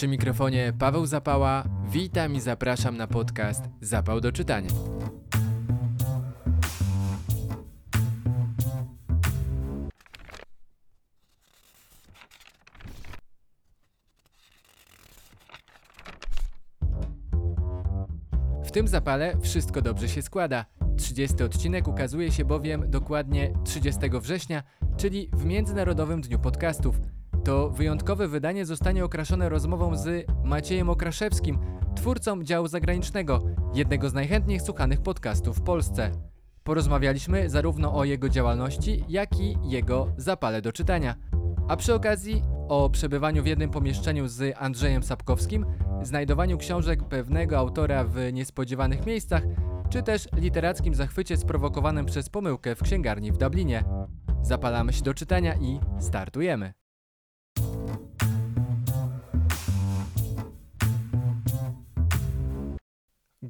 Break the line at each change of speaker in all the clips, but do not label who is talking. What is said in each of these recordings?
Przy mikrofonie Paweł Zapała. Witam i zapraszam na podcast Zapał do czytania. W tym zapale wszystko dobrze się składa. 30 odcinek ukazuje się bowiem dokładnie 30 września, czyli w Międzynarodowym Dniu Podcastów. To wyjątkowe wydanie zostanie okraszone rozmową z Maciejem Okraszewskim, twórcą działu zagranicznego, jednego z najchętniej słuchanych podcastów w Polsce. Porozmawialiśmy zarówno o jego działalności, jak i jego zapale do czytania. A przy okazji o przebywaniu w jednym pomieszczeniu z Andrzejem Sapkowskim, znajdowaniu książek pewnego autora w niespodziewanych miejscach, czy też literackim zachwycie sprowokowanym przez pomyłkę w księgarni w Dublinie. Zapalamy się do czytania i startujemy.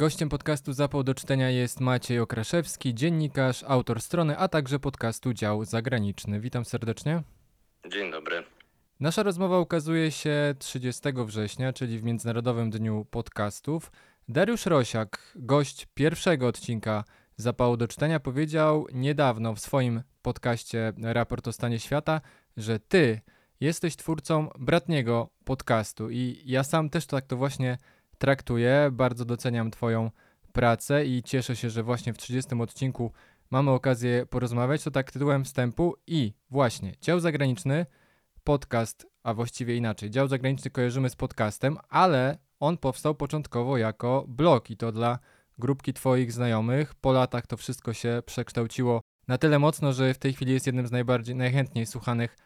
Gościem podcastu Zapał do czytania jest Maciej Okraszewski, dziennikarz, autor strony, a także podcastu Dział Zagraniczny. Witam serdecznie.
Dzień dobry.
Nasza rozmowa ukazuje się 30 września, czyli w Międzynarodowym Dniu Podcastów. Dariusz Rosiak, gość pierwszego odcinka Zapału do czytania, powiedział niedawno w swoim podcaście Raport o stanie świata, że ty jesteś twórcą bratniego podcastu i ja sam też tak to właśnie traktuję. Bardzo doceniam twoją pracę i cieszę się, że właśnie w 30 odcinku mamy okazję porozmawiać. To tak tytułem wstępu i właśnie dział zagraniczny, podcast, a właściwie inaczej. Dział zagraniczny kojarzymy z podcastem, ale on powstał początkowo jako blog i to dla grupki Twoich znajomych. Po latach to wszystko się przekształciło na tyle mocno, że w tej chwili jest jednym z najbardziej, najchętniej słuchanych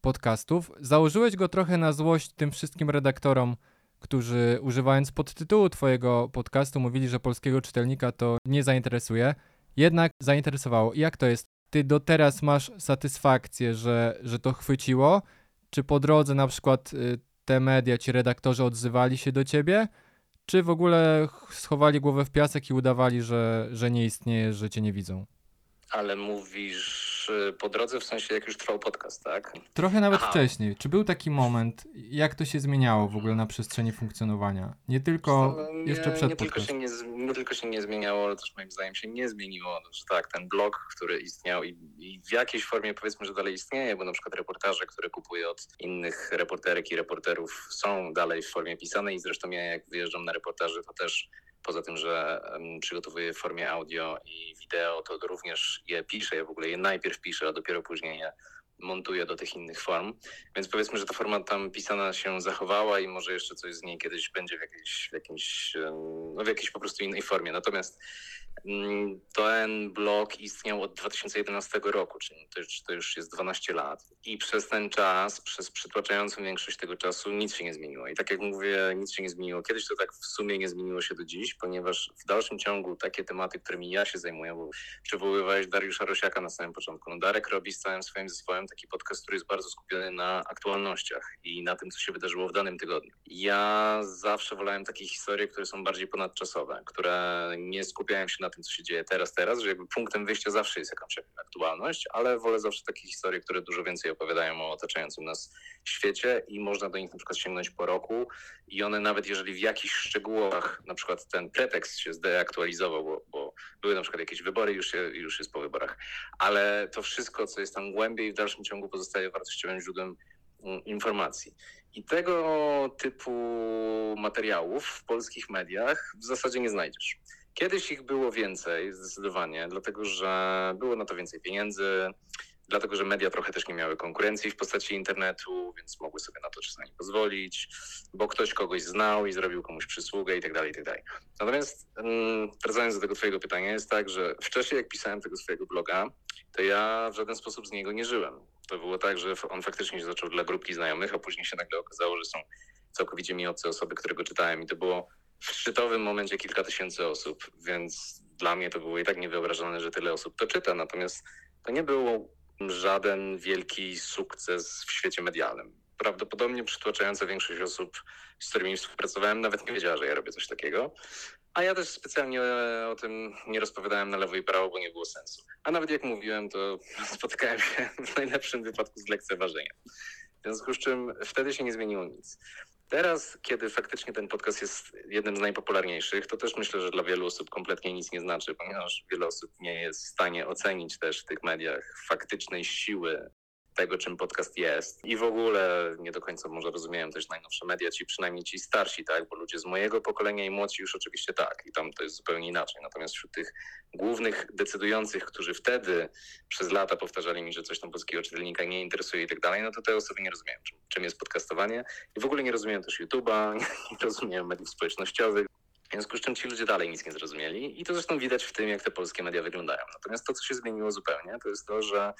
podcastów. Założyłeś go trochę na złość tym wszystkim redaktorom, którzy używając podtytułu Twojego podcastu mówili, że polskiego czytelnika to nie zainteresuje. Jednak zainteresowało. Jak to jest? Ty do teraz masz satysfakcję, że, że to chwyciło? Czy po drodze na przykład y, te media, ci redaktorzy odzywali się do ciebie? Czy w ogóle schowali głowę w piasek i udawali, że, że nie istnieje, że cię nie widzą?
Ale mówisz po drodze, w sensie jak już trwał podcast, tak?
Trochę nawet Aha. wcześniej. Czy był taki moment, jak to się zmieniało w ogóle na przestrzeni funkcjonowania? Nie tylko no, nie, jeszcze przed
nie tylko, się nie, nie tylko się nie zmieniało, ale też moim zdaniem się nie zmieniło. No, że tak, ten blog, który istniał i, i, w jakiejś formie powiedzmy, że dalej istnieje, bo na przykład reportaże, które kupuję od innych reporterek i reporterów są dalej w formie pisanej i zresztą ja jak wyjeżdżam na reportaże, to też Poza tym, że przygotowuję w formie audio i wideo, to również je piszę. Ja w ogóle je najpierw piszę, a dopiero później je montuję do tych innych form. Więc powiedzmy, że ta forma tam pisana się zachowała i może jeszcze coś z niej kiedyś będzie w jakiejś, w jakiejś, no w jakiejś po prostu innej formie. Natomiast ten blog istniał od 2011 roku, czyli to już, to już jest 12 lat. I przez ten czas, przez przytłaczającą większość tego czasu, nic się nie zmieniło. I tak jak mówię, nic się nie zmieniło. Kiedyś to tak w sumie nie zmieniło się do dziś, ponieważ w dalszym ciągu takie tematy, którymi ja się zajmuję, bo przywoływałeś Dariusza Rosiaka na samym początku. No Darek robi z całym swoim zespołem taki podcast, który jest bardzo skupiony na aktualnościach i na tym, co się wydarzyło w danym tygodniu. Ja zawsze wolałem takie historie, które są bardziej ponadczasowe, które nie skupiają się na tym, co się dzieje teraz, teraz, że jakby punktem wyjścia zawsze jest jakaś aktualność, ale wolę zawsze takie historie, które dużo więcej opowiadają o otaczającym nas świecie i można do nich na przykład sięgnąć po roku i one nawet jeżeli w jakichś szczegółach na przykład ten pretekst się zdeaktualizował, bo, bo były na przykład jakieś wybory, już, się, już jest po wyborach, ale to wszystko, co jest tam głębiej w dalszym ciągu pozostaje wartościowym źródłem mm, informacji. I tego typu materiałów w polskich mediach w zasadzie nie znajdziesz. Kiedyś ich było więcej, zdecydowanie, dlatego że było na to więcej pieniędzy, dlatego że media trochę też nie miały konkurencji w postaci internetu, więc mogły sobie na to czasami pozwolić, bo ktoś kogoś znał i zrobił komuś przysługę i tak dalej, i tak dalej. Natomiast mm, wracając do tego twojego pytania, jest tak, że wcześniej jak pisałem tego swojego bloga, to ja w żaden sposób z niego nie żyłem. To było tak, że on faktycznie się zaczął dla grupki znajomych, a później się nagle okazało, że są całkowicie mi obce osoby, którego czytałem i to było w szczytowym momencie kilka tysięcy osób, więc dla mnie to było i tak niewyobrażalne, że tyle osób to czyta. Natomiast to nie był żaden wielki sukces w świecie medialnym. Prawdopodobnie przytłaczająca większość osób, z którymi współpracowałem, nawet nie wiedziała, że ja robię coś takiego. A ja też specjalnie o tym nie rozpowiadałem na lewo i prawo, bo nie było sensu. A nawet jak mówiłem, to spotykałem się w najlepszym wypadku z lekceważeniem. W związku z czym wtedy się nie zmieniło nic. Teraz, kiedy faktycznie ten podcast jest jednym z najpopularniejszych, to też myślę, że dla wielu osób kompletnie nic nie znaczy, ponieważ wiele osób nie jest w stanie ocenić też w tych mediach faktycznej siły tego, czym podcast jest. I w ogóle nie do końca może rozumieją też najnowsze media, ci przynajmniej ci starsi, tak? Bo ludzie z mojego pokolenia i młodsi już oczywiście tak. I tam to jest zupełnie inaczej. Natomiast wśród tych głównych decydujących, którzy wtedy przez lata powtarzali mi, że coś tam polskiego czytelnika nie interesuje i tak dalej, no to te osoby nie rozumieją, czym, czym jest podcastowanie. I w ogóle nie rozumieją też YouTube'a, nie rozumieją mediów społecznościowych. W związku z czym ci ludzie dalej nic nie zrozumieli i to zresztą widać w tym, jak te polskie media wyglądają. Natomiast to, co się zmieniło zupełnie, to jest to, że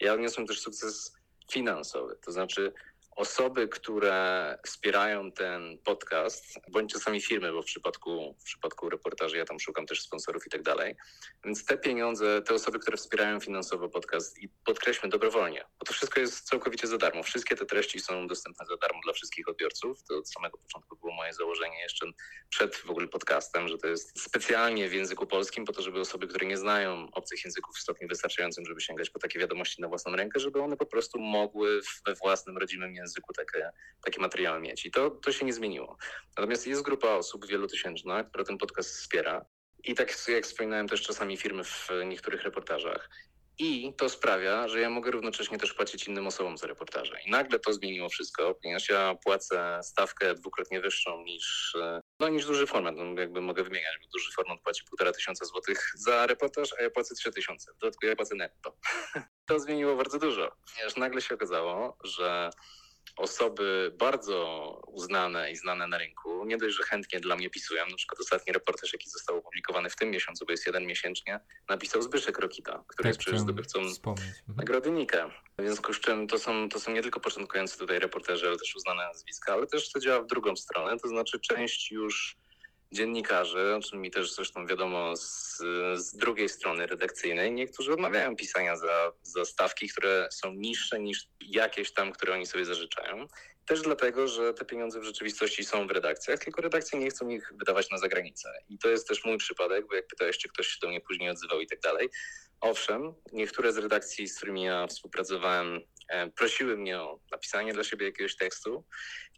ja odniosłem też sukces finansowy. To znaczy osoby, które wspierają ten podcast, bądź czasami firmy, bo w przypadku, w przypadku reportaży ja tam szukam też sponsorów i tak dalej. Więc te pieniądze, te osoby, które wspierają finansowo podcast i podkreślmy dobrowolnie, bo to wszystko jest całkowicie za darmo. Wszystkie te treści są dostępne za darmo dla wszystkich odbiorców. To od samego początku było moje założenie jeszcze przed w ogóle podcastem, że to jest specjalnie w języku polskim po to, żeby osoby, które nie znają obcych języków w stopniu wystarczającym, żeby sięgać po takie wiadomości na własną rękę, żeby one po prostu mogły we własnym rodzimym języku takie, takie materiały mieć. I to, to się nie zmieniło. Natomiast jest grupa osób wielotysięczna, która ten podcast wspiera. I tak jak wspominałem też czasami firmy w niektórych reportażach. I to sprawia, że ja mogę równocześnie też płacić innym osobom za reportaże. I nagle to zmieniło wszystko, ponieważ ja płacę stawkę dwukrotnie wyższą niż, no, niż duży format. No, jakby mogę wymieniać, bo duży format płaci półtora tysiąca złotych za reportaż, a ja płacę trzy tysiące. W dodatku ja płacę netto. to zmieniło bardzo dużo, ponieważ nagle się okazało, że osoby bardzo uznane i znane na rynku, nie dość, że chętnie dla mnie pisują, na przykład ostatni reportaż, jaki został opublikowany w tym miesiącu, bo jest jeden miesięcznie, napisał Zbyszek Rokita, który
Tak,
jest przecież zdobywcą
wspomnieć. Mhm.
Nagrody Nika. W związku z czym to są, to są nie tylko początkujący tutaj reporterzy, ale też uznane nazwiska, ale też to działa w drugą stronę, to znaczy część już dziennikarzy, o czym mi też zresztą wiadomo z, z drugiej strony redakcyjnej, niektórzy odmawiają pisania za, za stawki, które są niższe niż jakieś tam, które oni sobie zażyczają. Też dlatego, że te pieniądze w rzeczywistości są w redakcjach, tylko redakcje nie chcą ich wydawać na zagranicę. I to jest też mój przypadek, bo jak pytałeś, czy ktoś się do mnie później odzywał i tak dalej. Owszem, niektóre z redakcji, z którymi ja współpracowałem, e, prosiły mnie o napisanie dla siebie jakiegoś tekstu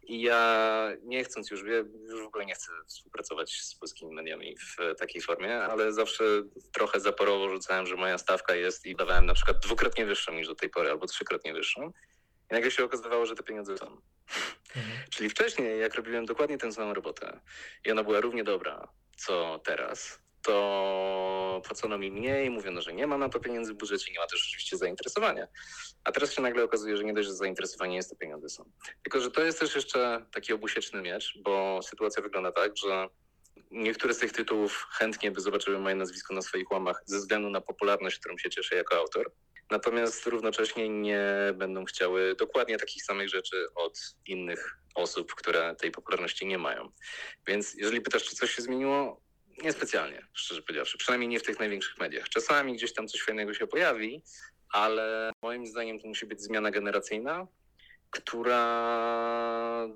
i ja nie chcąc już, już w ogóle nie chcę współpracować z polskimi mediami w takiej formie, ale zawsze trochę zaporowo rzucałem, że moja stawka jest i dawałem na przykład dwukrotnie wyższą niż do tej pory, albo trzykrotnie wyższą. I nagle się okazywało, że te pieniądze są.
Mhm.
Czyli wcześniej, jak robiłem dokładnie tę samą robotę i ona była równie dobra, co teraz, to płacono mi mniej, mówiono, że nie ma na to pieniędzy w budżecie, nie ma też oczywiście zainteresowania. A teraz się nagle okazuje, że nie dość, że zainteresowanie jest, to pieniądze są. Tylko, że to jest też jeszcze taki obusieczny miecz, bo sytuacja wygląda tak, że niektóre z tych tytułów chętnie by zobaczyły moje nazwisko na swoich łamach ze względu na popularność, którą się cieszę jako autor. Natomiast równocześnie nie będą chciały dokładnie takich samych rzeczy od innych osób, które tej popularności nie mają. Więc jeżeli pytasz, czy coś się zmieniło, niespecjalnie, szczerze powiedziawszy. Przynajmniej nie w tych największych mediach. Czasami gdzieś tam coś fajnego się pojawi, ale moim zdaniem to musi być zmiana generacyjna, która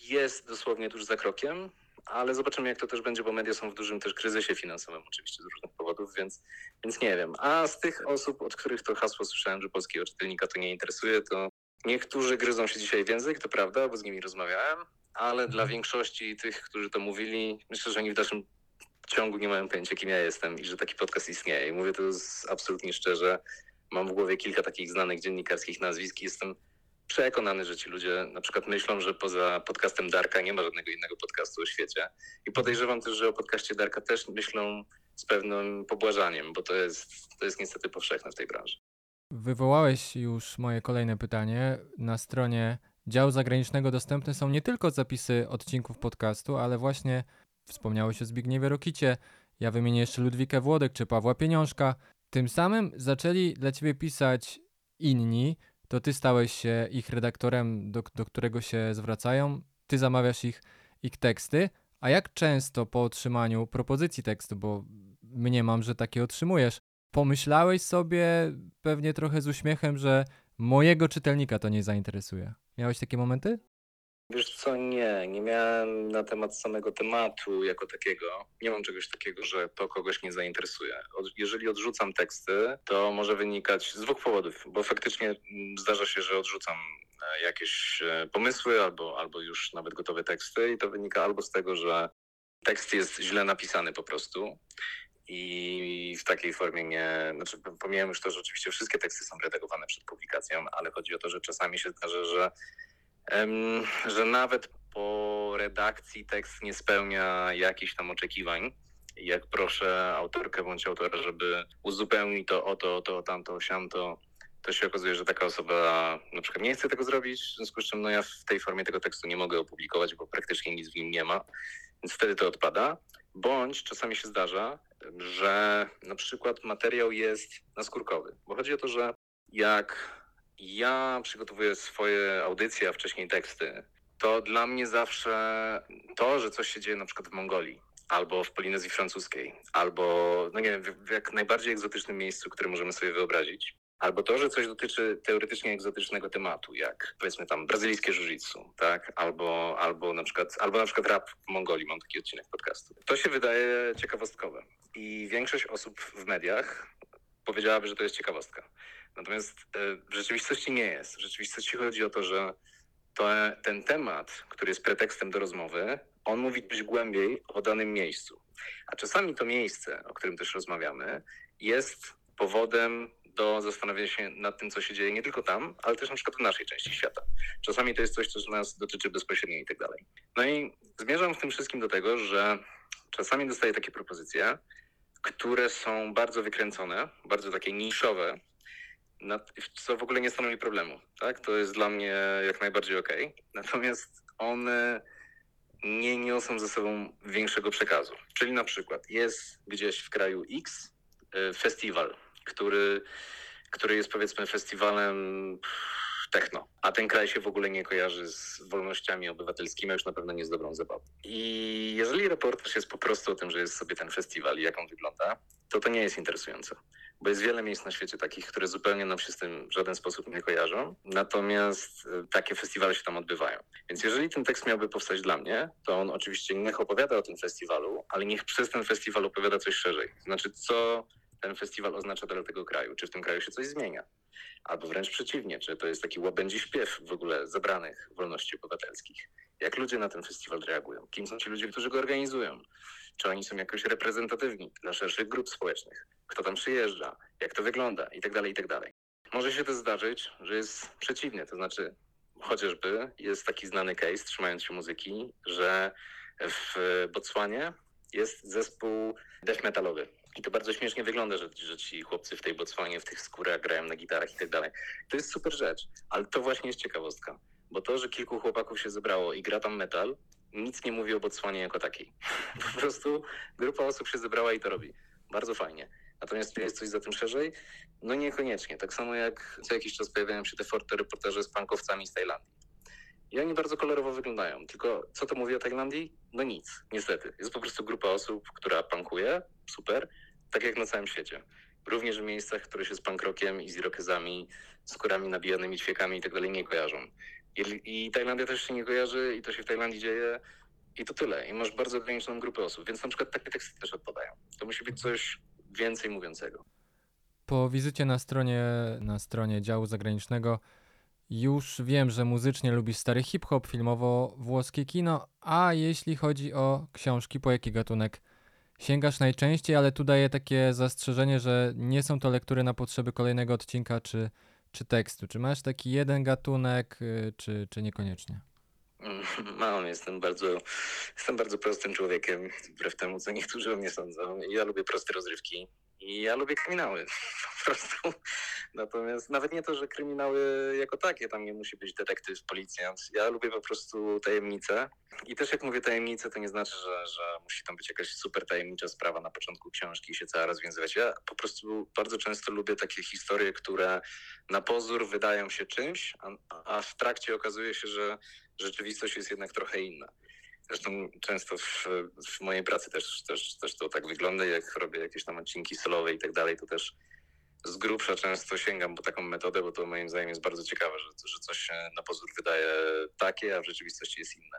jest dosłownie tuż za krokiem, ale zobaczymy, jak to też będzie, bo media są w dużym też kryzysie finansowym, oczywiście z różnych powodów, więc, więc nie wiem. A z tych osób, od których to hasło słyszałem, że polskiego czytelnika to nie interesuje, to niektórzy gryzą się dzisiaj w język, to prawda, bo z nimi rozmawiałem, ale dla większości tych, którzy to mówili, myślę, że oni w dalszym ciągu nie mają pojęcia, kim ja jestem i że taki podcast istnieje. I mówię to z, absolutnie szczerze. Mam w głowie kilka takich znanych dziennikarskich nazwisk i jestem przekonany, że ci ludzie na przykład myślą, że poza podcastem Darka nie ma żadnego innego podcastu o świecie. I podejrzewam też, że o podcaście Darka też myślą z pewnym pobłażaniem, bo to jest, to jest niestety powszechne w tej branży.
Wywołałeś już moje kolejne pytanie. Na stronie działu zagranicznego dostępne są nie tylko zapisy odcinków podcastu, ale właśnie wspomniałeś o Zbigniewie Rokicie, ja wymienię jeszcze Ludwikę Włodek czy Pawła Pieniążka. Tym samym zaczęli dla ciebie pisać inni, to ty stałeś się ich redaktorem, do, do którego się zwracają, ty zamawiasz ich, ich teksty, a jak często po otrzymaniu propozycji tekstu, bo mniemam, że takie otrzymujesz, pomyślałeś sobie pewnie trochę z uśmiechem, że mojego czytelnika to nie zainteresuje. Miałeś takie momenty?
Wiesz co, nie, nie miałem na temat samego tematu jako takiego. Nie mam czegoś takiego, że to kogoś nie zainteresuje. Od, jeżeli odrzucam teksty, to może wynikać z dwóch powodów, bo faktycznie mm, zdarza się, że odrzucam e, jakieś e, pomysły albo, albo już nawet gotowe teksty i to wynika albo z tego, że tekst jest źle napisany po prostu i w takiej formie nie, znaczy pomijam już to, że oczywiście wszystkie teksty są redagowane przed publikacją, ale chodzi o to, że czasami się zdarza, że, że nawet po redakcji tekst nie spełnia jakichś tam oczekiwań. Jak proszę autorkę bądź autora, żeby uzupełnić to o to, o to, o tamto, o siamto, to się okazuje, że taka osoba na przykład nie chce tego zrobić, w związku z czym no ja w tej formie tego tekstu nie mogę opublikować, bo praktycznie nic w nim nie ma, więc wtedy to odpada. Bądź czasami się zdarza, że na przykład materiał jest naskórkowy, bo chodzi o to, że jak ja przygotowuję swoje audycje, a wcześniej teksty, to dla mnie zawsze to, że coś się dzieje na przykład w Mongolii, albo w Polinezji Francuskiej, albo no nie wiem, w, jak najbardziej egzotycznym miejscu, które możemy sobie wyobrazić, albo to, że coś dotyczy teoretycznie egzotycznego tematu, jak powiedzmy tam brazylijskie jiu-jitsu, tak? Albo, albo, na przykład, albo na przykład rap w Mongolii, mam taki odcinek podcastu. To się wydaje ciekawostkowe i większość osób w mediach powiedziałaby, że to jest ciekawostka. Natomiast e, w rzeczywistości nie jest. W rzeczywistości chodzi o to, że to, ten temat, który jest pretekstem do rozmowy, on mówi coś głębiej o danym miejscu. A czasami to miejsce, o którym też rozmawiamy, jest powodem do zastanowienia się nad tym, co się dzieje nie tylko tam, ale też na przykład w naszej części świata. Czasami to jest coś, co nas dotyczy bezpośrednio i tak dalej. No i zmierzam w tym wszystkim do tego, że czasami dostaję takie propozycje, które są bardzo wykręcone, bardzo takie niszowe, co w ogóle nie stanowi problemu. Tak? To jest dla mnie jak najbardziej okej. Natomiast one nie niosą ze sobą większego przekazu. Czyli na przykład jest gdzieś w kraju X y, festiwal, który, który jest powiedzmy festiwalem techno, a ten kraj się w ogóle nie kojarzy z wolnościami obywatelskimi, a już na pewno nie z dobrą zabawą. I jeżeli reportaż jest po prostu o tym, że jest sobie ten festiwal i jak on wygląda, to to nie jest interesujące. Bo jest wiele miejsc na świecie takich, które zupełnie nam się z tym w żaden sposób nie kojarzą. Natomiast y, takie festiwale się tam odbywają. Więc jeżeli ten tekst miałby powstać dla mnie, to on oczywiście niech opowiada o tym festiwalu, ale niech przez ten festiwal opowiada coś szerzej. Znaczy, co ten festiwal oznacza dla tego kraju? Czy w tym kraju się coś zmienia? Albo wręcz przeciwnie, czy to jest taki łabędzi śpiew w ogóle zabranych wolności obywatelskich? Jak ludzie na ten festiwal reagują? Kim są ci ludzie, którzy go organizują? Czy oni są jakoś reprezentatywni dla szerszych grup społecznych? Kto tam przyjeżdża? Jak to wygląda? I tak dalej, i tak dalej. Może się też zdarzyć, że jest przeciwnie, to znaczy chociażby jest taki znany case, trzymając się muzyki, że w Botswanie jest zespół death metalowy. I to bardzo śmiesznie wygląda, że, że ci chłopcy w tej Botswanie, w tych skórach grają na gitarach i tak dalej. To jest super rzecz, ale to właśnie jest ciekawostka. Bo to, że kilku chłopaków się zebrało i gra tam metal, nic nie mówi o Botswanie jako takiej. Po prostu grupa osób się zebrała i to robi. Bardzo fajnie. Natomiast czy jest coś za tym szerzej? No niekoniecznie. Tak samo jak co jakiś czas pojawiają się te forte reportaże z pankowcami z Tajlandii. I oni bardzo kolorowo wyglądają. Tylko co to mówi o Tajlandii? No nic, niestety. Jest po prostu grupa osób, która pankuje, super, tak jak na całym świecie. Również w miejscach, które się z pankrokiem i z irokezami, skórami nabijanymi ćwiekami i tak dalej nie kojarzą. I, I Tajlandia też się nie kojarzy i to się w Tajlandii dzieje i to tyle. I masz bardzo ograniczoną grupę osób, więc na przykład takie teksty też odpadają. To musi być coś więcej mówiącego.
Po wizycie na stronie, na stronie działu zagranicznego już wiem, że muzycznie lubisz stary hip-hop, filmowo włoskie kino, a jeśli chodzi o książki, po jaki gatunek sięgasz najczęściej, ale tu daję takie zastrzeżenie, że nie są to lektury na potrzeby kolejnego odcinka czy, czy tekstu. Czy masz taki jeden gatunek, y, czy, czy niekoniecznie?
Mam, jestem bardzo, jestem bardzo prostym człowiekiem, wbrew temu, co niektórzy o mnie sądzą. Ja lubię proste rozrywki i ja lubię kryminały, po prostu. Natomiast nawet nie to, że kryminały jako takie, tam nie musi być detektyw, policjant. Ja lubię po prostu tajemnice. I też jak mówię tajemnice, to nie znaczy, że, że musi tam być jakaś super tajemnicza sprawa na początku książki i się cała rozwiązywać. Ja po prostu bardzo często lubię takie historie, które na pozór wydają się czymś, a, a w trakcie okazuje się, że rzeczywistość jest jednak trochę inna. Zresztą często w, w mojej pracy też, też, też to tak wygląda, jak robię jakieś tam odcinki solowe i tak dalej, to też z grubsza często sięgam po taką metodę, bo to moim zdaniem jest bardzo ciekawe, że, że coś się na pozór wydaje takie, a w rzeczywistości jest inne.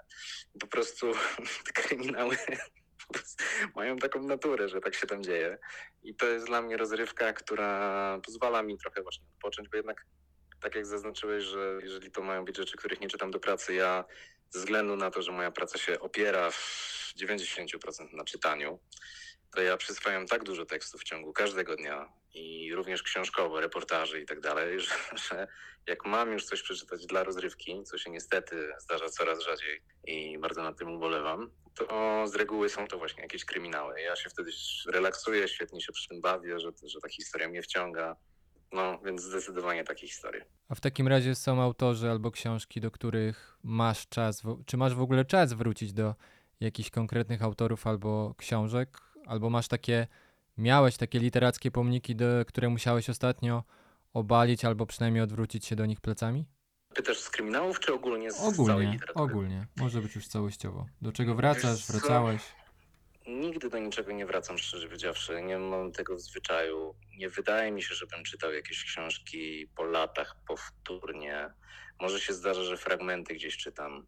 Po prostu te kryminały mają taką naturę, że tak się tam dzieje. I to jest dla mnie rozrywka, która pozwala mi trochę właśnie odpocząć, bo jednak tak jak zaznaczyłeś, że jeżeli to mają być rzeczy, których nie czytam do pracy, ja ze względu na to, że moja praca się opiera w 90% na czytaniu, to ja przyswajam tak dużo tekstów w ciągu każdego dnia i również książkowo, reportaży i tak dalej, że, jak mam już coś przeczytać dla rozrywki, co się niestety zdarza coraz rzadziej i bardzo nad tym ubolewam, to z reguły są to właśnie jakieś kryminały. Ja się wtedy relaksuję, świetnie się przy tym bawię, że, że ta historia mnie wciąga. No, więc zdecydowanie takie historie.
A w takim razie są autorzy albo książki, do których masz czas, czy masz w ogóle czas wrócić do jakichś konkretnych autorów albo książek, albo masz takie, miałeś takie literackie pomniki, do, które musiałeś ostatnio obalić albo przynajmniej odwrócić się do nich plecami?
Pytasz z kryminałów, czy ogólnie z całej
Ogólnie,
literatury?
ogólnie. Może być już całościowo. Do czego wracasz, wracałeś?
Nigdy do niczego nie wracam, szczerze powiedziawszy. Nie mam tego w zwyczaju. Nie wydaje mi się, żebym czytał jakieś książki po latach powtórnie. Może się zdarza, że fragmenty gdzieś czytam,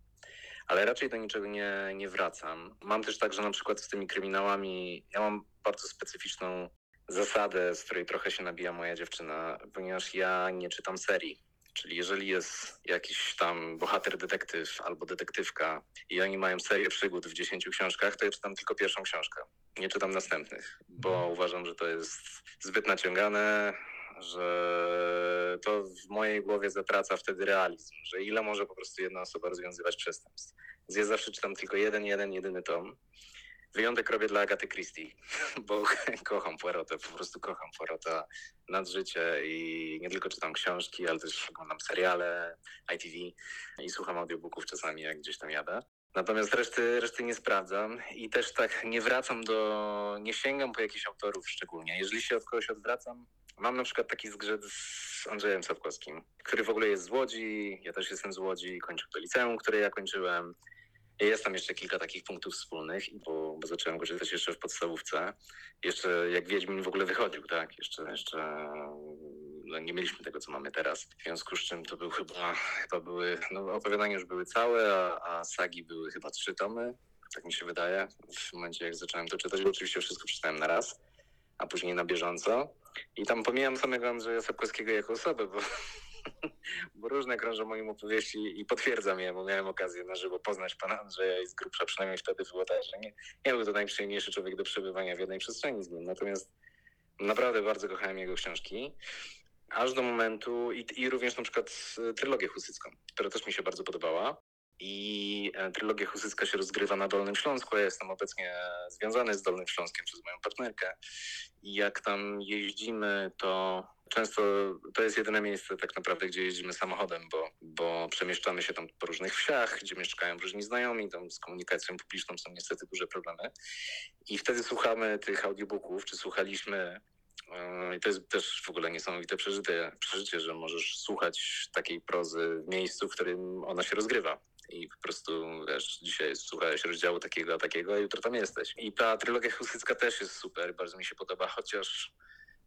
ale raczej do niczego nie, nie wracam. Mam też tak, że na przykład z tymi kryminałami, ja mam bardzo specyficzną zasadę, z której trochę się nabija moja dziewczyna, ponieważ ja nie czytam serii. Czyli jeżeli jest jakiś tam bohater detektyw albo detektywka i oni mają serię przygód w 10 książkach, to ja czytam tylko pierwszą książkę. Nie czytam następnych, bo uważam, że to jest zbyt naciągane, że to w mojej głowie zatraca wtedy realizm, że ile może po prostu jedna osoba rozwiązywać przestępstw. Więc ja zawsze czytam tylko jeden, jeden, jedyny tom. Wyjątek robię dla Agaty Christie, bo kocham Poirotę, po prostu kocham Poirota nad życie i nie tylko czytam książki, ale też oglądam seriale, ITV i słucham audiobooków czasami, jak gdzieś tam jadę. Natomiast reszty, reszty nie sprawdzam i też tak nie wracam do, nie sięgam po jakichś autorów szczególnie. Jeżeli się od kogoś odwracam, mam na przykład taki zgrzyt z Andrzejem Sapkowskim, który w ogóle jest z Łodzi, ja też jestem z Łodzi, kończył to liceum, które ja kończyłem. Jest tam jeszcze kilka takich punktów wspólnych, bo, bo zacząłem go czytać jeszcze w podstawówce. Jeszcze jak Wiedźmin w ogóle wychodził, tak? Jeszcze, jeszcze no, nie mieliśmy tego, co mamy teraz. W związku z czym to był chyba, chyba były, no opowiadania już były całe, a, a sagi były chyba trzy tomy, tak mi się wydaje. W momencie, jak zacząłem to czytać, oczywiście wszystko przeczytałem na raz, a później na bieżąco. I tam pomijam samego Andrzeja Sapkowskiego jako osobę, bo, bo różne krążą moim opowieści i potwierdzam je, bo miałem okazję na żywo poznać pana Andrzeja i z grubsza przynajmniej wtedy było tak, że nie, nie był to najprzyjemniejszy człowiek do przebywania w jednej przestrzeni z nim. Natomiast naprawdę bardzo kochałem jego książki. Aż do momentu, i, i również na przykład trylogię husycką, która też mi się bardzo podobała. I e, trylogia husycka się rozgrywa na Dolnym Śląsku. Ja jestem obecnie związany z Dolnym Śląskiem przez moją partnerkę. I jak tam jeździmy, to często to jest jedyne miejsce tak naprawdę, gdzie jeździmy samochodem, bo, bo przemieszczamy się tam po różnych wsiach, gdzie mieszkają różni znajomi, tam z komunikacją publiczną są niestety duże problemy. I wtedy słuchamy tych audiobooków, czy słuchaliśmy Yy, I to jest też w ogóle niesamowite przeżycie, przeżycie, że możesz słuchać takiej prozy w miejscu, w którym ona się rozgrywa. I po prostu, wiesz, dzisiaj słuchałeś rozdziału takiego, a takiego, a jutro tam jesteś. I ta trylogia husycka też jest super, bardzo mi się podoba, chociaż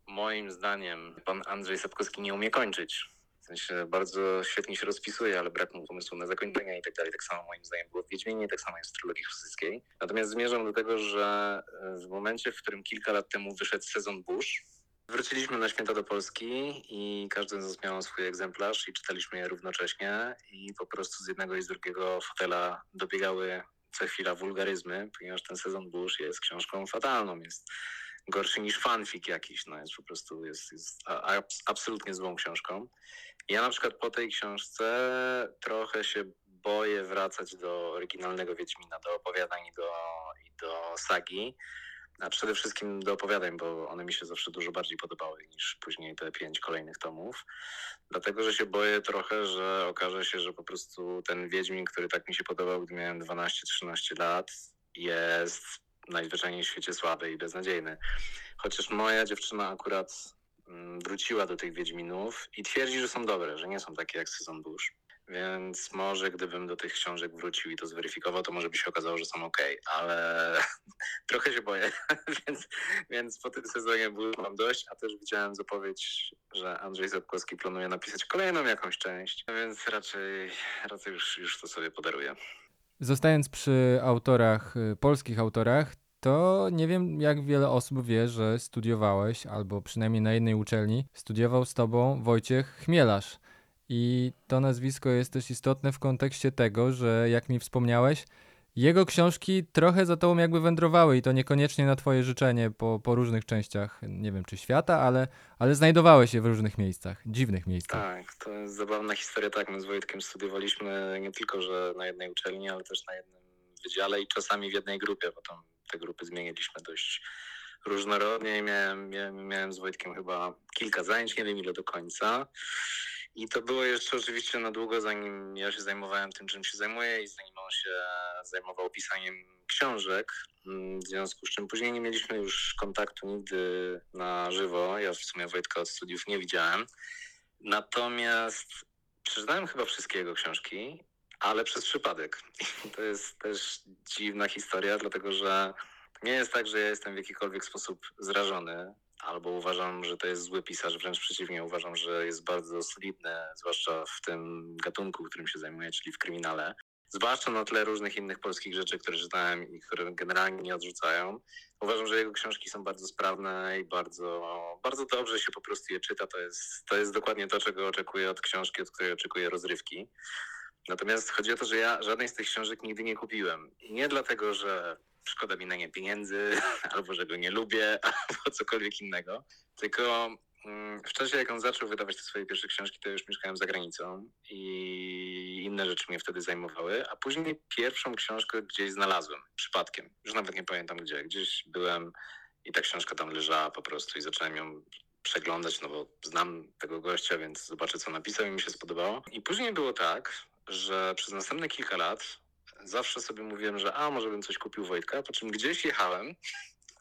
moim zdaniem pan Andrzej Sapkowski nie umie kończyć. W sensie bardzo świetnie się rozpisuje, ale brak mu pomysłu na zakończenia i tak dalej. Tak samo moim zdaniem było w Wiedźminie, tak samo jest w trylogii husyckiej. Natomiast zmierzam do tego, że w momencie, w którym kilka lat temu wyszedł sezon Bush, Wróciliśmy na święta do Polski i każdy z nas miał swój egzemplarz i czytaliśmy je równocześnie i po prostu z jednego i z drugiego fotela dobiegały co chwila wulgaryzmy, ponieważ ten sezon Bush jest książką fatalną, jest gorszy niż fanfic jakiś, no jest po prostu jest, jest a, a, absolutnie złą książką. Ja na przykład po tej książce trochę się boję wracać do oryginalnego Wiedźmina, do opowiadań i do, i do sagi, a przede wszystkim do opowiadań, bo one mi się zawsze dużo bardziej podobały niż później te pięć kolejnych tomów. Dlatego, że się boję trochę, że okaże się, że po prostu ten Wiedźmin, który tak mi się podobał, gdy miałem 12-13 lat, jest najzwyczajniej w świecie słaby i beznadziejny. Chociaż moja dziewczyna akurat mm, wróciła do tych Wiedźminów i twierdzi, że są dobre, że nie są takie jak Sezon Bush. Więc może gdybym do tych książek wrócił i to zweryfikował, to może by się okazało, że są ok, ale trochę się boję, więc, więc po tym sezonie mam dość, a też widziałem zapowiedź, że Andrzej Zapkowski planuje napisać kolejną jakąś część, więc raczej, raczej już, już to sobie podaruję.
Zostając przy autorach, y, polskich autorach, to nie wiem, jak wiele osób wie, że studiowałeś, albo przynajmniej na jednej uczelni, studiował z tobą Wojciech Chmielarz. I to nazwisko jest też istotne w kontekście tego, że jak mi wspomniałeś, jego książki trochę za tobą jakby wędrowały i to niekoniecznie na twoje życzenie po, po różnych częściach, nie wiem czy świata, ale, ale znajdowały się w różnych miejscach, dziwnych miejscach.
Tak, to jest zabawna historia. Tak, my z Wojtkiem studiowaliśmy nie tylko, że na jednej uczelni, ale też na jednym wydziale i czasami w jednej grupie, bo tam te grupy zmieniliśmy dość różnorodnie. i Miałem, miałem, miałem z Wojtkiem chyba kilka zajęć, nie wiem ile do końca. I to było jeszcze oczywiście na długo, zanim ja się zajmowałem tym, czym się zajmuję i zanim on się zajmował pisaniem książek. Mm, W związku z czym później nie mieliśmy już kontaktu nigdy na żywo. Ja w sumie Wojtka od studiów nie widziałem. Natomiast przeczytałem chyba wszystkie jego książki, ale przez przypadek. I to jest też dziwna historia, dlatego że nie jest tak, że ja jestem w jakikolwiek sposób zrażony albo uważam, że to jest zły pisarz. Wręcz przeciwnie, uważam, że jest bardzo solidny, zwłaszcza w tym gatunku, którym się zajmuję, czyli w kryminale. Zwłaszcza na tle różnych innych polskich rzeczy, które czytałem i które generalnie nie odrzucają. Uważam, że jego książki są bardzo sprawne i bardzo, bardzo dobrze się po prostu je czyta. To jest, to jest dokładnie to, czego oczekuję od książki, od której oczekuję rozrywki. Natomiast chodzi o to, że ja żadnej z tych książek nigdy nie kupiłem. Nie dlatego, że szkoda mi na nie pieniędzy, albo że go nie lubię, albo cokolwiek innego. Tylko mm, w czasie, jak on zaczął wydawać te swoje pierwsze książki, to już mieszkałem za granicą i inne rzeczy mnie wtedy zajmowały. A później pierwszą książkę gdzieś znalazłem, przypadkiem. Już nawet nie pamiętam gdzie. Gdzieś byłem i ta książka tam leżała po prostu i zacząłem ją przeglądać, no bo znam tego gościa, więc zobaczę, co napisał i mi się spodobało. I później było tak, że przez następne kilka lat zawsze sobie mówiłem, że a, może bym coś kupił Wojtka, po czym gdzieś jechałem,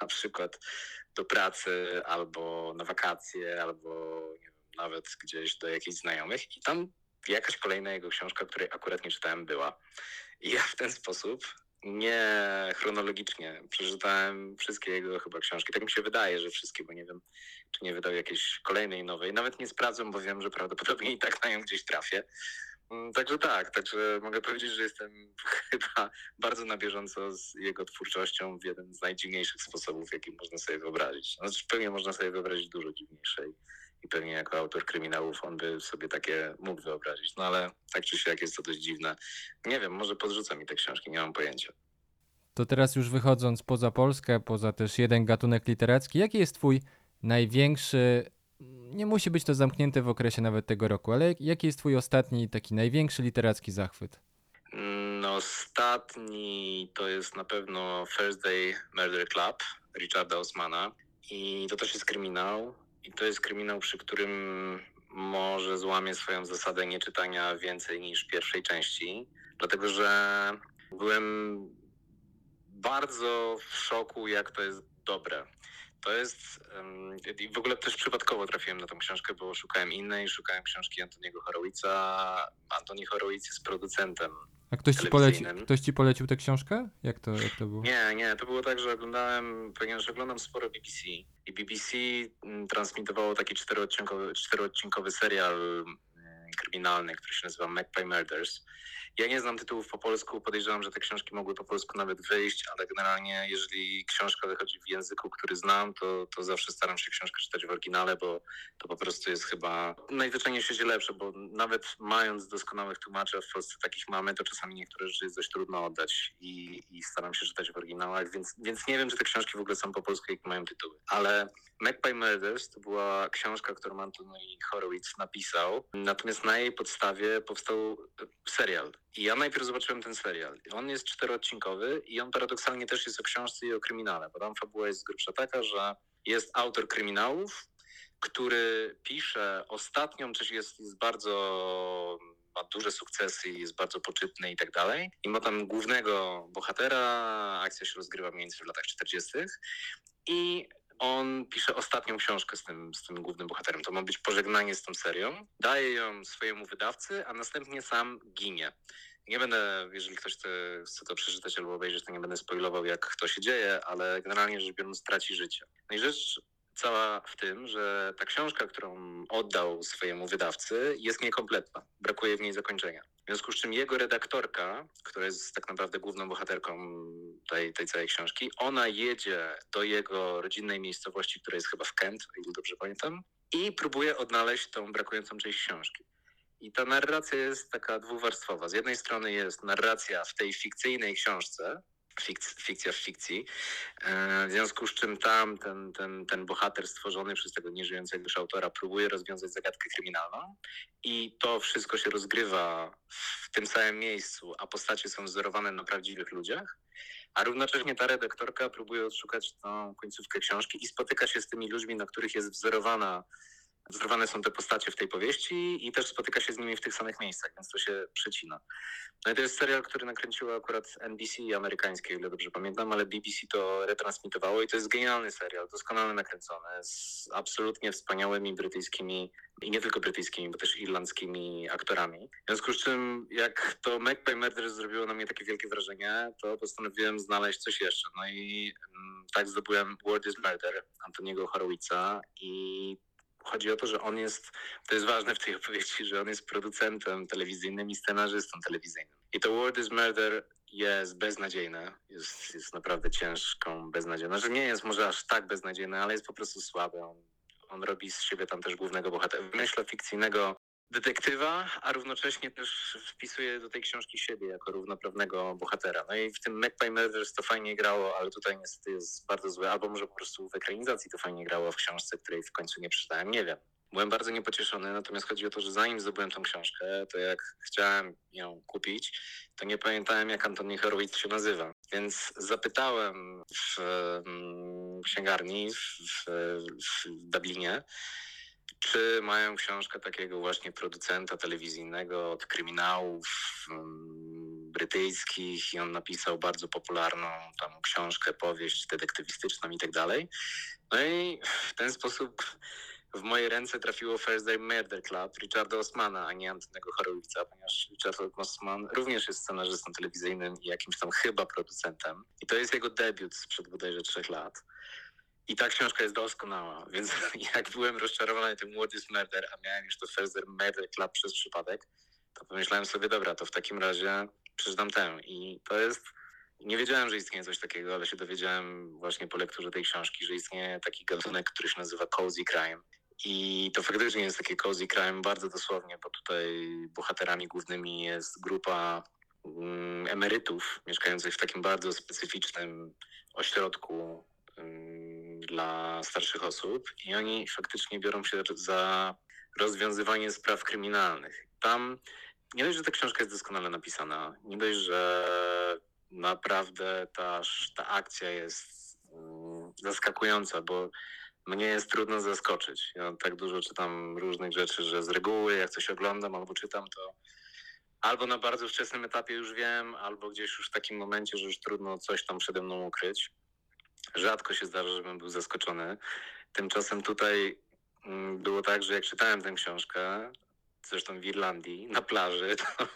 na przykład do pracy, albo na wakacje, albo wiem, nawet gdzieś do jakichś znajomych i tam jakaś kolejna jego książka, której akurat nie czytałem, była. I ja w ten sposób nie chronologicznie przeczytałem wszystkie jego chyba książki. Tak mi się wydaje, że wszystkie, bo nie wiem, czy nie wydał jakiejś kolejnej nowej. Nawet nie sprawdzam, bo wiem, że prawdopodobnie i tak na nią gdzieś trafię. Mm, Także tak, także mogę powiedzieć, że jestem chyba bardzo na bieżąco z jego twórczością w jeden z najdziwniejszych sposobów, jaki można sobie wyobrazić. Znaczy, pewnie można sobie wyobrazić dużo dziwniejsze i, i pewnie jako autor kryminałów on by sobie takie mógł wyobrazić. No ale tak czy siak jest to dość dziwne. Nie wiem, może podrzuca mi te książki, nie mam pojęcia.
To teraz już wychodząc poza Polskę, poza też jeden gatunek literacki, jaki jest twój największy, nie musi być to zamknięte w okresie nawet tego roku, ale jaki jest twój ostatni taki największy literacki zachwyt?
No, ostatni to jest na pewno First Day Murder Club Richarda Osmana. I to też jest kryminał. I to jest kryminał, przy którym może złamię swoją zasadę nieczytania więcej niż pierwszej części. Dlatego, że byłem bardzo w szoku, jak to jest dobre. To jest. I w ogóle też przypadkowo trafiłem na tą książkę, bo szukałem innej, szukałem książki Antoniego Horowica. Antoni Horowic jest producentem
A ktoś ci, poleci, ktoś ci polecił tę książkę? Jak to, jak to było?
Nie, nie, to było tak, że oglądałem, ponieważ oglądam sporo BBC i BBC mm, transmitowało taki czteroodcinkowy, czteroodcinkowy serial kryminalny, który się nazywa Magpie Murders. Ja nie znam tytułów po polsku, podejrzewam, że te książki mogły po polsku nawet wyjść, ale generalnie jeżeli książka wychodzi w języku, który znam, to, to zawsze staram się książkę czytać w oryginale, bo to po prostu jest chyba najzwyczajniej w świecie lepsze, bo nawet mając doskonałych tłumaczy, a w Polsce takich mamy, to czasami niektóre rzeczy jest dość trudno oddać i, i staram się czytać w oryginałach, więc, więc nie wiem, czy te książki w ogóle są po polsku, jakie mają tytuły. Ale Magpie Murders to była książka, którą Antony Horowitz napisał, natomiast na jej podstawie powstał e, serial. I ja najpierw zobaczyłem ten serial. On jest czteroodcinkowy i on paradoksalnie też jest o książce i o kryminale, bo tam fabuła jest z grubsza taka, że jest autor kryminałów, który pisze ostatnią, czy jest, jest bardzo ma duże sukcesy jest bardzo poczytny i tak dalej. I ma tam głównego bohatera, akcja się rozgrywa mniej więcej w latach 40. I on pisze ostatnią książkę z tym, z tym głównym bohaterem. To ma być pożegnanie z tą serią. Daje ją swojemu wydawcy, a następnie sam ginie. Nie będę, jeżeli ktoś chce, chce to przeczytać albo obejrzeć, to nie będę spoilował, jak to się dzieje, ale generalnie rzecz biorąc, traci życie. No i rzecz cała w tym, że ta książka, którą oddał swojemu wydawcy, jest niekompletna. Brakuje w niej zakończenia. W związku z czym jego redaktorka, która jest tak naprawdę główną bohaterką tej, tej całej książki, ona jedzie do jego rodzinnej miejscowości, która jest chyba w Kent, o ile dobrze pamiętam, i próbuje odnaleźć tą brakującą część książki. I ta narracja jest taka dwuwarstwowa. Z jednej strony jest narracja w tej fikcyjnej książce, fik- fikcja w fikcji, e, w związku z czym tam ten, ten, ten bohater stworzony przez tego nieżyjącego już autora próbuje rozwiązać zagadkę kryminalną i to wszystko się rozgrywa w tym samym miejscu, a postacie są wzorowane na prawdziwych ludziach, a równocześnie ta redaktorka próbuje odszukać tą końcówkę książki i spotyka się z tymi ludźmi, na których jest wzorowana wzorowane są te postacie w tej powieści i też spotyka się z nimi w tych samych miejscach, więc to się przecina. No i to jest serial, który nakręciło akurat NBC amerykańskie, ile dobrze pamiętam, ale BBC to retransmitowało i to jest genialny serial, doskonale nakręcony, z absolutnie wspaniałymi brytyjskimi i nie tylko brytyjskimi, bo też irlandzkimi aktorami. W związku z czym, jak to Magpie Murder zrobiło na mnie takie wielkie wrażenie, to postanowiłem znaleźć coś jeszcze. No i mm, tak zdobyłem Word is Murder Antoniego Horowitza i chodzi o to, że on jest, to jest ważne w tej opowieści, że on jest producentem telewizyjnym i scenarzystą telewizyjnym. I to Word is Murder jest beznadziejne, jest, jest naprawdę ciężką beznadziejną. Znaczy nie jest może aż tak beznadziejne, ale jest po prostu słabe. On, on robi z siebie tam też głównego bohatera. Wymyśla fikcyjnego detektywa, a równocześnie też wpisuje do tej książki siebie jako równoprawnego bohatera. No i w tym Magpie Murders to fajnie grało, ale tutaj niestety jest bardzo złe, albo może po prostu w ekranizacji to fajnie grało w książce, której w końcu nie przeczytałem, nie wiem. Byłem bardzo niepocieszony, natomiast chodzi o to, że zanim zdobyłem tą książkę, to jak chciałem ją kupić, to nie pamiętałem, jak Antoni Horowitz się nazywa. Więc zapytałem w mm, księgarni w, w, w Dublinie, czy mają książkę takiego właśnie producenta telewizyjnego od kryminałów um, brytyjskich i on napisał bardzo popularną tam książkę, powieść detektywistyczną i tak dalej. No i w ten sposób w moje ręce trafiło First Day Murder Club Richarda Osmana, a nie Antonego Horowitza, ponieważ Richard Osman również jest scenarzystą telewizyjnym i jakimś tam chyba producentem. I to jest jego debiut sprzed bodajże trzech lat. I ta książka jest doskonała, więc jak byłem rozczarowany tym What is Murder, a miałem już to Further Murder Club przez przypadek, to pomyślałem sobie, dobra, to w takim razie przeczytam tę. I to jest, nie wiedziałem, że istnieje coś takiego, ale się dowiedziałem właśnie po lekturze tej książki, że istnieje taki gatunek, który się nazywa cozy crime. I to faktycznie jest takie cozy crime bardzo dosłownie, bo tutaj bohaterami głównymi jest grupa mm, emerytów mieszkających w takim bardzo specyficznym ośrodku mm, dla starszych osób i oni faktycznie biorą się za rozwiązywanie spraw kryminalnych. Tam nie dość, że ta książka jest doskonale napisana, nie dość, że naprawdę ta, ta akcja jest mm, zaskakująca, bo mnie jest trudno zaskoczyć. Ja tak dużo czytam różnych rzeczy, że z reguły jak coś oglądam albo czytam, to albo na bardzo wczesnym etapie już wiem, albo gdzieś już w takim momencie, że już trudno coś tam przede mną ukryć. Rzadko się zdarza, żebym był zaskoczony. Tymczasem tutaj mm, było tak, że jak czytałem tę książkę, zresztą w Irlandii, na plaży, to,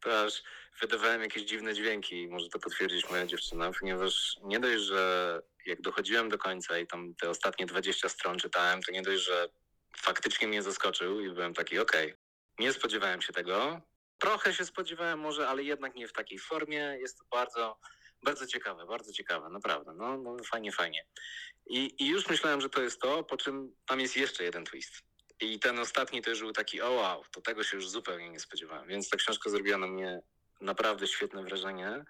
to aż wydawałem jakieś dziwne dźwięki. Może to potwierdzić moja dziewczyna, ponieważ nie dość, że jak dochodziłem do końca i tam te ostatnie 20 stron czytałem, to nie dość, że faktycznie mnie zaskoczył i byłem taki, okej, nie spodziewałem się tego. Trochę się spodziewałem może, ale jednak nie w takiej formie. Jest to bardzo, bardzo ciekawe, bardzo ciekawe, naprawdę. No, no fajnie, fajnie. I, I już myślałem, że to jest to, po czym tam jest jeszcze jeden twist. I ten ostatni też był taki, o wow, to tego się już zupełnie nie spodziewałem. Więc ta książka zrobiła na mnie naprawdę świetne wrażenie.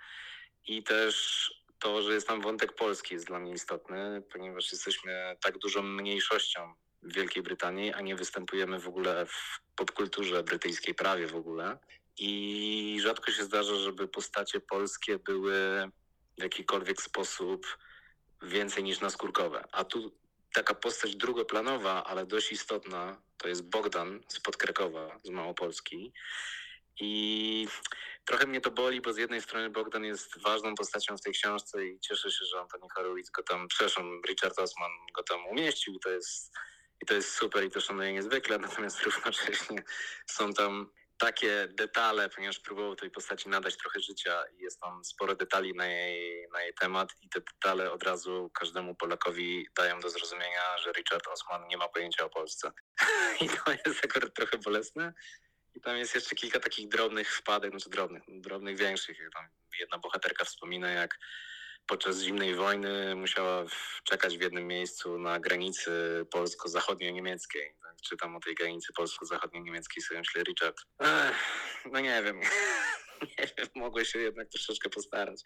I też to, że jest tam wątek polski jest dla mnie istotny, ponieważ jesteśmy tak dużą mniejszością w Wielkiej Brytanii, a nie występujemy w ogóle w popkulturze brytyjskiej prawie w ogóle. I rzadko się zdarza, żeby postacie polskie były w jakikolwiek sposób więcej niż naskórkowe. A tu taka postać drugoplanowa, ale dość istotna, to jest Bogdan z Podkrakowa, z Małopolski. I trochę mnie to boli, bo z jednej strony Bogdan jest ważną postacią w tej książce i cieszę się, że Antoni Horowitz go tam, przepraszam, Richard Osman go tam umieścił i to jest, i to jest super i to szanuję niezwykle, natomiast równocześnie są tam takie detale, ponieważ próbował tej postaci nadać trochę życia i jest tam sporo detali na jej, na jej temat i te detale od razu każdemu Polakowi dają do zrozumienia, że Richard Osman nie ma pojęcia o Polsce. I to jest akurat trochę bolesne. I tam jest jeszcze kilka takich drobnych wpadek, znaczy drobnych, drobnych większych. Tam jedna bohaterka wspomina, jak podczas zimnej wojny musiała czekać w jednym miejscu na granicy polsko-zachodnio-niemieckiej. Tak, Czytam o tej granicy polsko-zachodnio-niemieckiej, sobie myślę, Richard, ech, no nie wiem, nie wiem, mogłeś się jednak troszeczkę postarać.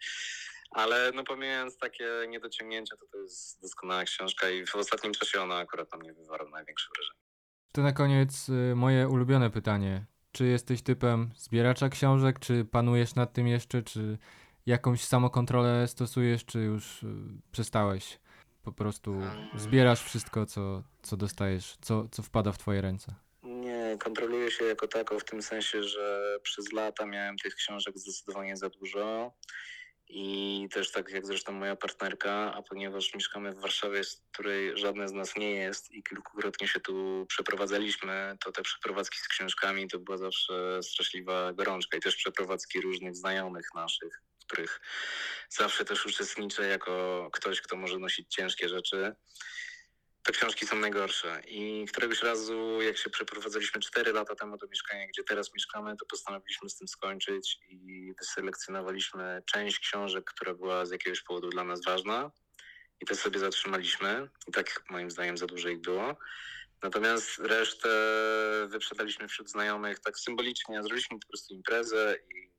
Ale no pomijając takie niedociągnięcia, to to jest doskonała książka i w ostatnim czasie ona akurat na mnie wywarła największe wrażenie.
To na koniec y, moje ulubione pytanie. Czy jesteś typem zbieracza książek, czy panujesz nad tym jeszcze, czy jakąś samokontrolę stosujesz, czy już y, przestałeś? Po prostu zbierasz wszystko, co, co dostajesz, co, co wpada w twoje ręce.
Nie, kontroluję się jako tako w tym sensie, że przez lata miałem tych książek zdecydowanie za dużo. I też tak jak zresztą moja partnerka, a ponieważ mieszkamy w Warszawie, z której żadne z nas nie jest i kilkukrotnie się tu przeprowadzaliśmy, to te przeprowadzki z książkami to była zawsze straszliwa gorączka i też przeprowadzki różnych znajomych naszych, których zawsze też uczestniczę jako ktoś, kto może nosić ciężkie rzeczy. Te książki są najgorsze. I któregoś razu, jak się przeprowadzaliśmy 4 lata temu do mieszkania, gdzie teraz mieszkamy, to postanowiliśmy z tym skończyć i wyselekcjonowaliśmy część książek, która była z jakiegoś powodu dla nas ważna. I to sobie zatrzymaliśmy. I tak moim zdaniem za dużo ich było. Natomiast resztę wyprzedaliśmy wśród znajomych tak symbolicznie. Zrobiliśmy po prostu imprezę i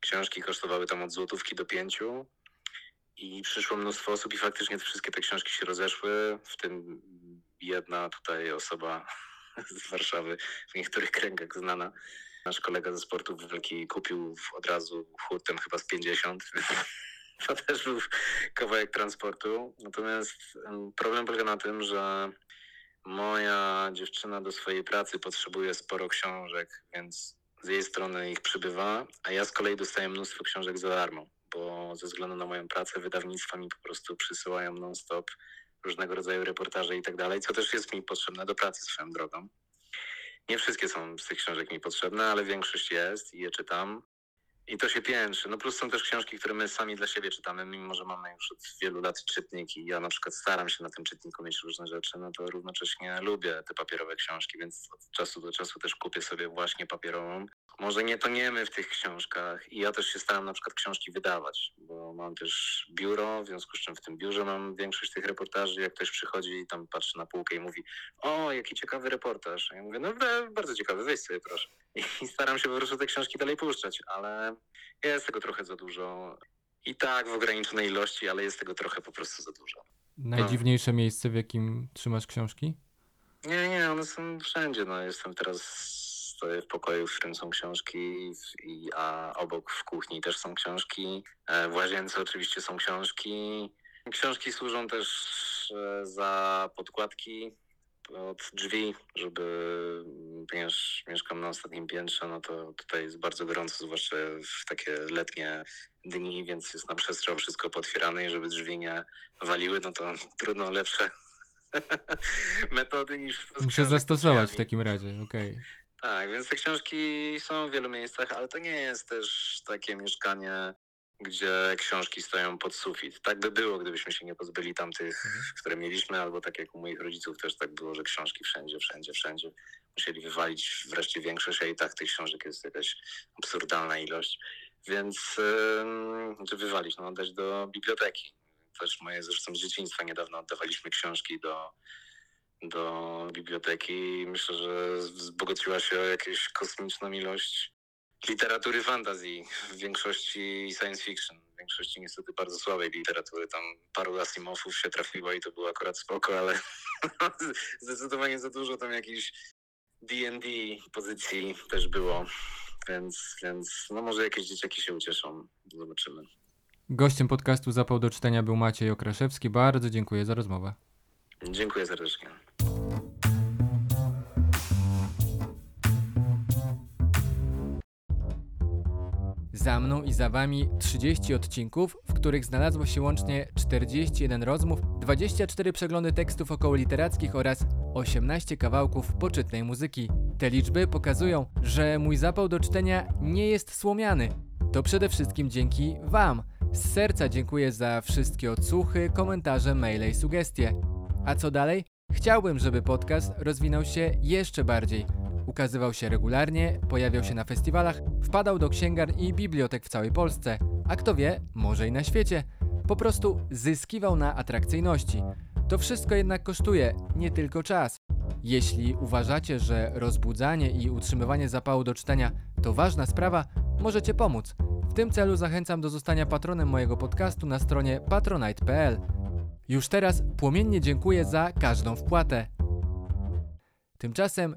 książki kosztowały tam od złotówki do pięciu. I przyszło mnóstwo osób i faktycznie wszystkie te książki się rozeszły, w tym jedna tutaj osoba z Warszawy, w niektórych kręgach znana. Nasz kolega ze sportów wielki kupił od razu hurtem chyba z 50. To też był kawałek transportu. Natomiast em, problem polega na tym, że moja dziewczyna do swojej pracy potrzebuje sporo książek, więc z jej strony ich przybywa, a ja z kolei dostaję mnóstwo książek za darmo, bo ze względu na moją pracę wydawnictwa mi po prostu przysyłają non-stop różnego rodzaju reportaże i tak dalej, co też jest mi potrzebne do pracy swoją drogą. Nie wszystkie są z tych książek mi potrzebne, ale większość jest i je czytam. I to się piętrzy. No plus są też książki, które my sami dla siebie czytamy, mimo że mamy już od wielu lat czytnik i ja na przykład staram się na tym czytniku mieć różne rzeczy, no to równocześnie lubię te papierowe książki, więc od czasu do czasu też kupię sobie właśnie papierową. Może nie toniemy w tych książkach i ja też się staram na przykład książki wydawać, bo mam też biuro, w związku z czym w tym biurze mam większość tych reportaży. Jak ktoś przychodzi i tam patrzy na półkę i mówi, o, jaki ciekawy reportaż. A ja mówię, no bardzo ciekawy, weź sobie proszę. I staram się po prostu te książki dalej puszczać, ale jest tego trochę za dużo. I tak w ograniczonej ilości, ale jest tego trochę po prostu za dużo.
Najdziwniejsze miejsce, w jakim trzymasz książki?
Nie, nie, one są wszędzie. No, jestem teraz, stoję w pokoju, w którym są książki, i, a obok w kuchni też są książki. E, W łazience oczywiście są książki. Książki służą też e, za podkładki od drzwi, żeby, ponieważ mieszkam na ostatnim piętrze, no to tutaj jest bardzo gorąco, zwłaszcza w takie letnie dni, więc jest na przestrzał wszystko potwierane i żeby drzwi nie waliły, no to trudno lepsze metody niż...
Muszę zastosować w takim razie, okej.
Tak, więc te książki są w wielu miejscach, ale to nie jest też takie mieszkanie, gdzie książki stoją pod sufit. Tak by było, gdybyśmy się nie pozbyli tamtych, które mieliśmy, albo tak jak u moich rodziców też tak było, że książki wszędzie, wszędzie, wszędzie. Musieli wywalić wreszcie większość, a i tak tych książek jest jakaś absurdalna ilość. Więc, ym, czy wywalić, no oddać do biblioteki. Też moje zresztą z dzieciństwa niedawno oddawaliśmy książki do, do biblioteki i myślę, że wzbogaciła się o jakąś kosmiczną ilość literatury fantasy, w większości science fiction, w większości niestety bardzo słabej literatury. Tam paru Asimowów się trafiło i to było akurat spoko, ale zdecydowanie za dużo tam jakichś D&D pozycji też było, więc, więc no może jakieś dzieciaki się ucieszą, zobaczymy.
Gościem podcastu Zapał do czytania był Maciej Okraszewski. Bardzo dziękuję za rozmowę.
Dziękuję serdecznie.
Za mną i za wami 30 odcinków, w których znalazło się łącznie 41 rozmów, 24 przeglądy tekstów okołoliterackich oraz 18 kawałków poczytnej muzyki. Te liczby pokazują, że mój zapał do czytania nie jest słomiany. To przede wszystkim dzięki Wam. Z serca dziękuję za wszystkie odsłuchy, komentarze, maile i sugestie. A co dalej? Chciałbym, żeby podcast rozwinął się jeszcze bardziej. Ukazywał się regularnie, pojawiał się na festiwalach, wpadał do księgarni i bibliotek w całej Polsce, a kto wie, może i na świecie. Po prostu zyskiwał na atrakcyjności. To wszystko jednak kosztuje, nie tylko czas. Jeśli uważacie, że rozbudzanie i utrzymywanie zapału do czytania to ważna sprawa, możecie pomóc. W tym celu zachęcam do zostania patronem mojego podcastu na stronie patronite.pl. Już teraz płomiennie dziękuję za każdą wpłatę. Tymczasem